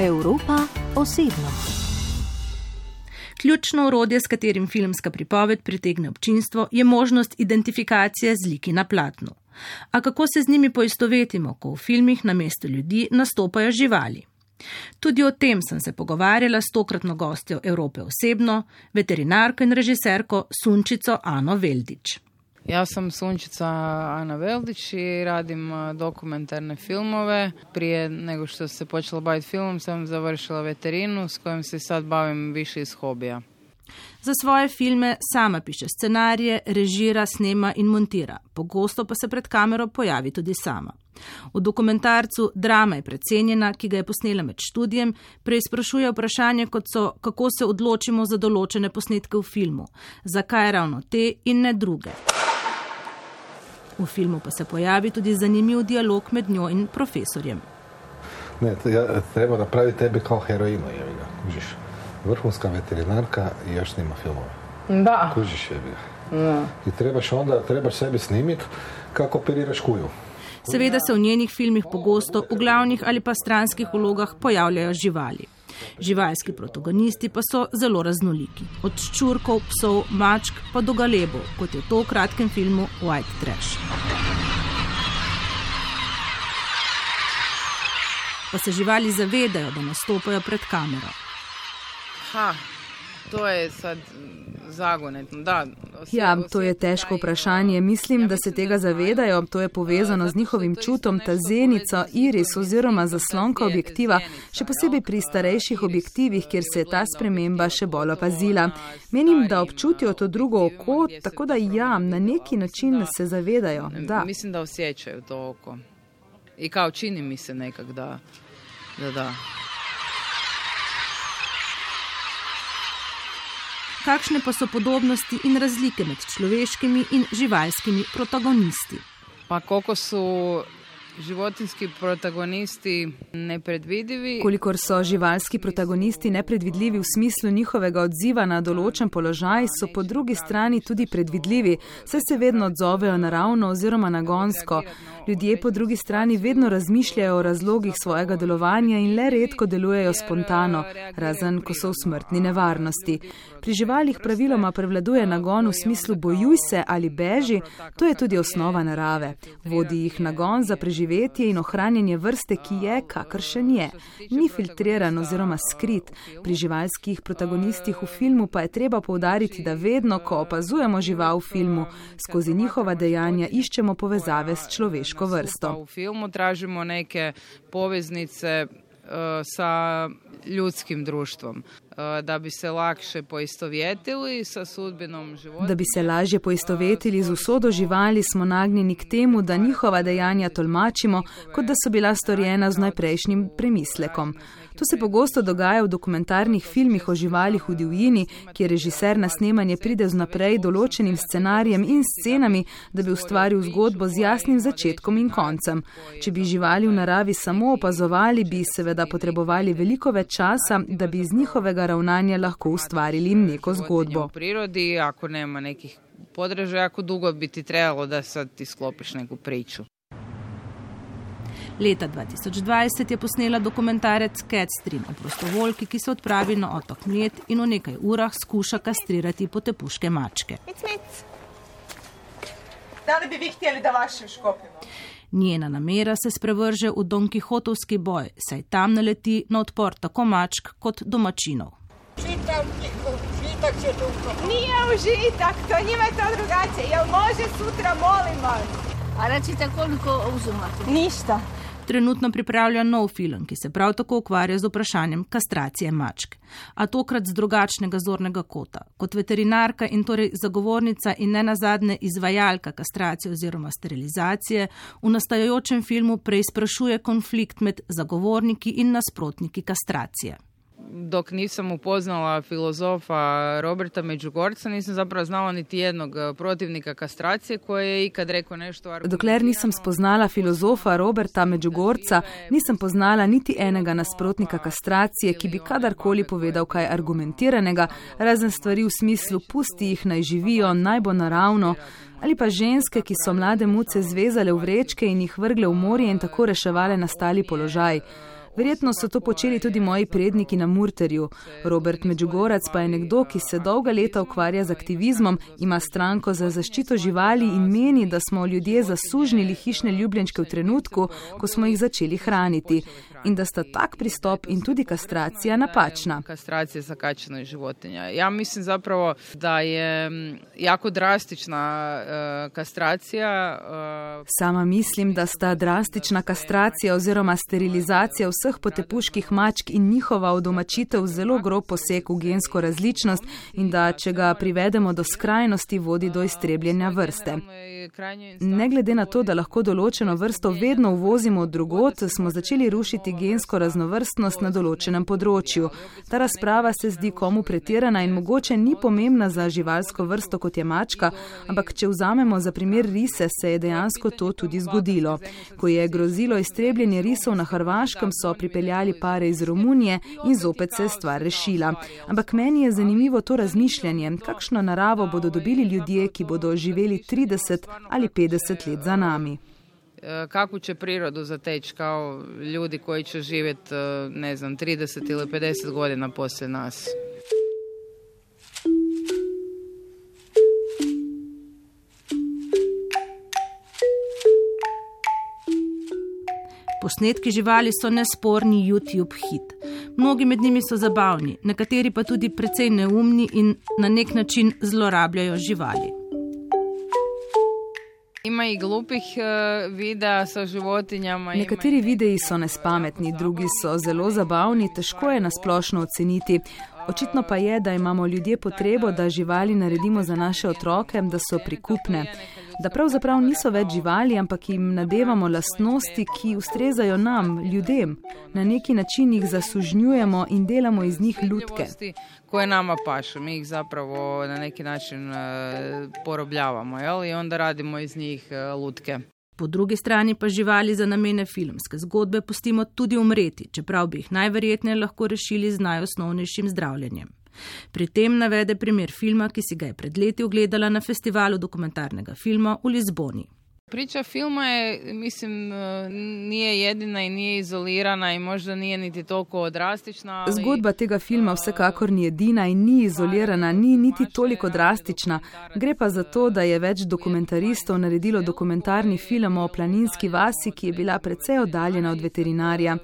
Evropa osebno. Ključno urodje, s katerim filmska pripoved pritegne občinstvo, je možnost identifikacije z liki na platnu. A kako se z njimi poistovetimo, ko v filmih na mesto ljudi nastopajo živali? Tudi o tem sem se pogovarjala s tokratno gostjo Evrope osebno, veterinarko in režiserko Sunčico Ano Veldič. Ja sam Sunčica Ana Veldić i radim dokumentarne filmove. Prije nego što se počela baviti filmom sam završila veterinu s kojim se sad bavim više iz hobija. Za svoje filme sama piše scenarije, režira, snema in montira. Pogosto pa se pred kamero pojavi tudi sama. V dokumentarcu Drama je precenjena, ki ga je posnela med študijem, preizprašuje vprašanje, kot so, kako se odločimo za določene posnetke v filmu, zakaj ravno te in ne druge. V filmu pa se pojavi tudi zanimiv dialog med njo in profesorjem. Ne, ja, treba napraviti tebe kao heroino, je ga, kužiš. Vrhunska veterinarka i još snima filmove. Da. Kužiš je ga. I trebaš onda, trebaš sebi snimiti kako operiraš kuju. Seveda se v njenih filmih pogosto v glavnih ali pa stranskih vlogah pojavljajo živali. Živalski protagonisti pa so zelo raznoliki, od ščurkov, psov, mačk pa do galebov, kot je to v kratkem filmu White Trash. Pa se živali zavedajo, da nastopajo pred kamero. Ha, to je sad zagonetno. Da, Ja, to je težko vprašanje. Mislim, da se tega zavedajo. To je povezano z njihovim čutom, ta zenico, iris oziroma zaslonka objektiva, še posebej pri starejših objektivih, kjer se je ta sprememba še bolj opazila. Menim, da občutijo to drugo oko, tako da ja, na neki način se zavedajo. Da. Mislim da osjećaju to oko. I kao čini mi se nekak da, da, da. Kakšne pa so podobnosti in razlike med človeškimi in živalskimi protagonisti? Pa koliko su životinski protagonisti nepredvidivi. Kolikor so živalski protagonisti nepredvidljivi v smislu njihovega odziva na določen položaj, so po drugi strani tudi predvidljivi, saj se vedno odzovejo naravno oziroma nagonsko. Ljudje po drugi strani vedno razmišljajo o razlogih svojega delovanja in le redko delujejo spontano, razen ko so v smrtni nevarnosti. Pri živalih praviloma prevladuje nagon v smislu bojuj se ali beži, to je tudi osnova narave. Vodi jih nagon za preživetje in ohranjanje vrste, ki je, kakršen je. Ni filtriran oziroma skrit. Pri živalskih protagonistih v filmu pa je treba povdariti, da vedno, ko opazujemo žival v filmu, skozi njihova dejanja iščemo povezave s človeško vrsto. U filmu tražimo neke poveznice uh, sa ljudskim društvom uh, da bi se lakše poistovjetili sa sudbinom života. Da bi se lažje poistovetili z usodo živali, smo nagnjeni k temu, da njihova dejanja tolmačimo, kot da so bila storjena z najprejšnjim premislekom. To se pogosto dogaja v dokumentarnih filmih o živalih v divjini, kjer režiser na snemanje pride z naprej določenim scenarijem in scenami, da bi ustvaril zgodbo z jasnim začetkom in koncem. Če bi živali v naravi samo opazovali, bi seveda potrebovali veliko več časa, da bi iz njihovega ravnanja lahko ustvarili neko zgodbo. U prirodi, ako nema nekih podražaja, jako dugo bi ti trebalo da sad ti sklopiš neku priču. Leta 2020 je posnela dokumentarec Catstream o prostovoljki, ki se odpravi na otok Mljet in v nekaj urah skuša kastrirati potepuške mačke. Mic, mic. Da li bi vi htjeli da vašim škopimo? Njena namera se sprevrže v Don Kihotovski boj, saj tam naleti na odpor tako mačk kot domačinov. Užitak će tu. Nije užitak, to njima je to drugačije. Jel može sutra, molim vas? A recite koliko uzimate? Ništa. Trenutno pripravlja nov film, ki se prav tako ukvarja z vprašanjem kastracije mačk. A tokrat z drugačnega zornega kota. Kot veterinarka in torej zagovornica in ne nazadnje izvajalka kastracije oziroma sterilizacije, v nastajajočem filmu preizprašuje konflikt med zagovorniki in nasprotniki kastracije. Dok nisam upoznala filozofa Roberta Međugorca, nisam zapravo znala niti jednog eh, protivnika kastracije koji je ikad rekao nešto Dokler nisem spoznala filozofa Roberta Međugorca, nisem poznala niti enega nasprotnika kastracije, ki bi kadarkoli povedal kaj argumentiranega, razen stvari v smislu pusti jih naj živijo, naj bo naravno, ali pa ženske, ki so mlade muce zvezale v vrečke in jih vrgle v morje in tako reševale nastali položaj. Verjetno so to počeli tudi moji predniki na Murterju. Robert Medžugorac pa je nekdo, ki se dolga leta ukvarja z aktivizmom, ima stranko za zaščito živali in meni, da smo ljudje zasužnili hišne ljubljenčke v trenutku, ko smo jih začeli hraniti. In da sta tak pristop in tudi kastracija napačna. Kastracija zakačena životinja. Ja mislim zapravo da je jako drastična uh, kastracija. Uh... Sama mislim, da sta drastična kastracija oziroma sterilizacija vseh potepuških mačk in njihova odomačitev zelo grob poseg v gensko različnost in da, če ga privedemo do skrajnosti, vodi do iztrebljenja vrste. Ne glede na to, da lahko določeno vrsto vedno uvozimo od drugot, smo začeli rušiti gensko raznovrstnost na določenem področju. Ta razprava se zdi komu pretirana in mogoče ni pomembna za živalsko vrsto kot je mačka, ampak če vzamemo za primer rise, se je dejansko to tudi zgodilo. Ko je grozilo iztrebljenje risov na Hrvaškem, so pripeljali pare iz Romunije in zopet se je stvar rešila. Ampak meni je zanimivo to razmišljanje, kakšno naravo bodo dobili ljudje, ki bodo živeli 30 ali 50 let za nami. E, kakvu će prirodu zateći kao ljudi koji će živjeti, e, ne znam, 30 ili 50 godina poslije nas? Posnetki živali so nesporni YouTube hit. Mnogi med njimi so zabavni, nekateri pa tudi precej neumni in na nek način zlorabljajo živali. Ima i glupih uh, videa sa životinjama. Nekateri videi so nespametni, drugi so zelo zabavni, težko je nasplošno oceniti. Očitno pa je, da imamo ljudje potrebo, da živali naredimo za naše otroke, da so prikupne. Da pravzaprav niso več živali, ampak jim nadevamo lastnosti, ki ustrezajo nam, ljudem. Na neki način jih zasužnjujemo in delamo iz njih ljudke. Koje nama pašu, mi jih zapravo na neki način uh, porobljavamo jel? in onda radimo iz njih uh, lutke. Po drugi strani pa živali za namene filmske zgodbe pustimo tudi umreti, čeprav bi jih najverjetneje lahko rešili z najosnovnejšim zdravljenjem. Pri tem navede primer filma, ki si ga je pred leti ogledala na festivalu dokumentarnega filma v Lizboni. Priča filma je, mislim, e, nije jedina i nije izolirana i možda nije niti toliko drastična. Ali... Zgodba tega filma vsekakor ni edina in ni izolirana, ni niti toliko drastična. Gre pa za to, da je več dokumentaristov naredilo dokumentarni film o planinski vasi, ki je bila precej oddaljena od veterinarja.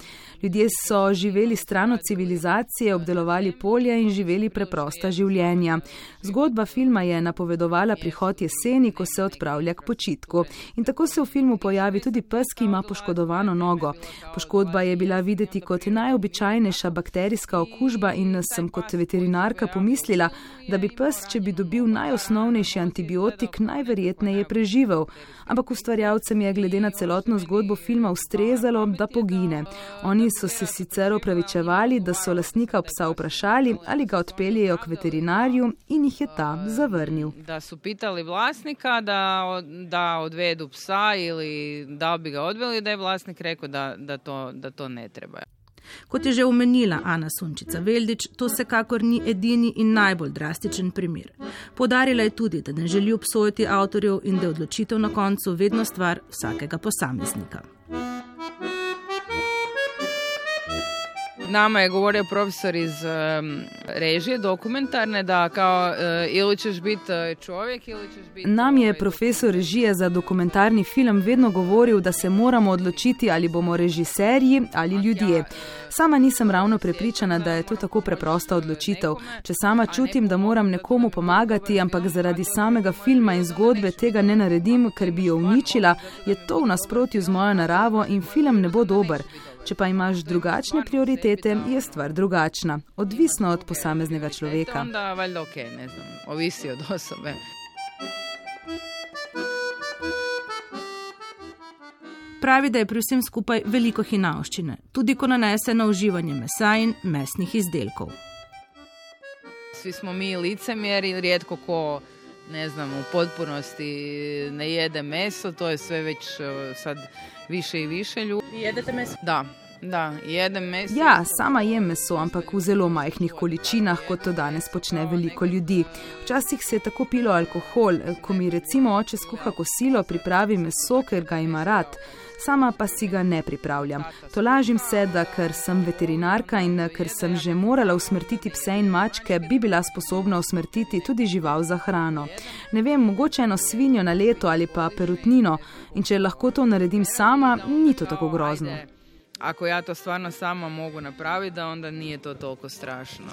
Ljudje so živeli stran od civilizacije, obdelovali polje in živeli preprosta življenja. Zgodba filma je napovedovala prihod jeseni, ko se odpravlja k počitku. In tako se v filmu pojavi tudi pes, ki ima poškodovano nogo. Poškodba je bila videti kot najobičajnejša bakterijska okužba in sem kot veterinarka pomislila, da bi pes, če bi dobil najosnovnejši antibiotik, najverjetneje preživel. Ampak ustvarjalcem je glede na celotno zgodbo filma ustrezalo, da pogine. Oni so se sicer opravičevali, da so lasnika psa vprašali, ali ga odpeljejo k veterinarju in jih je ta zavrnil. Da so pitali vlasnika, da, da odvedu psa ili da bi ga odveli, da je vlasnik rekel, da, da, to, da to ne treba. Kot je že omenila Ana Sunčica Veldič, to vsekakor ni edini in najbolj drastičen primer. Podarila je tudi, da ne želi obsojati avtorjev in da je odločitev na koncu vedno stvar vsakega posameznika. Nama je govorio profesor iz um, režije dokumentarne da kao uh, ili ćeš biti čovjek ili ćeš biti... Nam je profesor režije za dokumentarni film vedno govoril, da se moramo odločiti ali bomo režiserji ali ljudje. Sama nisem ravno prepričana, da je to tako preprosta odločitev. Če sama čutim, da moram nekomu pomagati, ampak zaradi samega filma in zgodbe tega ne naredim, ker bi jo uničila, je to v nasprotju z mojo naravo in film ne bo dober. Če pa imaš drugačne prioritete, je stvar drugačna, odvisno od posameznega človeka. Ovisi od osobe. Pravi, da je pri vsem skupaj veliko hinavščine, tudi ko nanese na uživanje mesa in mesnih izdelkov. Svi smo mi licemjeri, rijetko ko ne znam, u potpunosti ne jede meso, to je sve već sad više i više ljudi. Jedete meso? Da, Da, jedem meso. Ja, sama jem meso, ampak v zelo majhnih količinah, kot to danes počne veliko ljudi. Včasih se je tako pilo alkohol, ko mi recimo oče skuha kosilo, pripravi meso, ker ga ima rad. Sama pa si ga ne pripravljam. Tolažim se, da ker sem veterinarka in ker sem že morala usmrtiti pse in mačke, bi bila sposobna usmrtiti tudi žival za hrano. Ne vem, mogoče eno svinjo na leto ali pa perutnino in če lahko to naredim sama, ni to tako grozno ako ja to stvarno sama mogu napraviti, da onda nije to toliko strašno.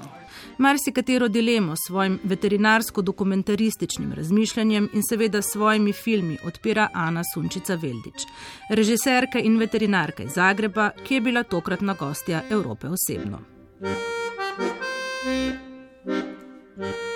Marsikatero dilemo s svojim veterinarsko-dokumentarističnim razmišljanjem in seveda svojimi filmi odpira Ana Sunčica Veldič, režiserka in veterinarka iz Zagreba, ki je bila tokratna gostja Evrope osebno. thank you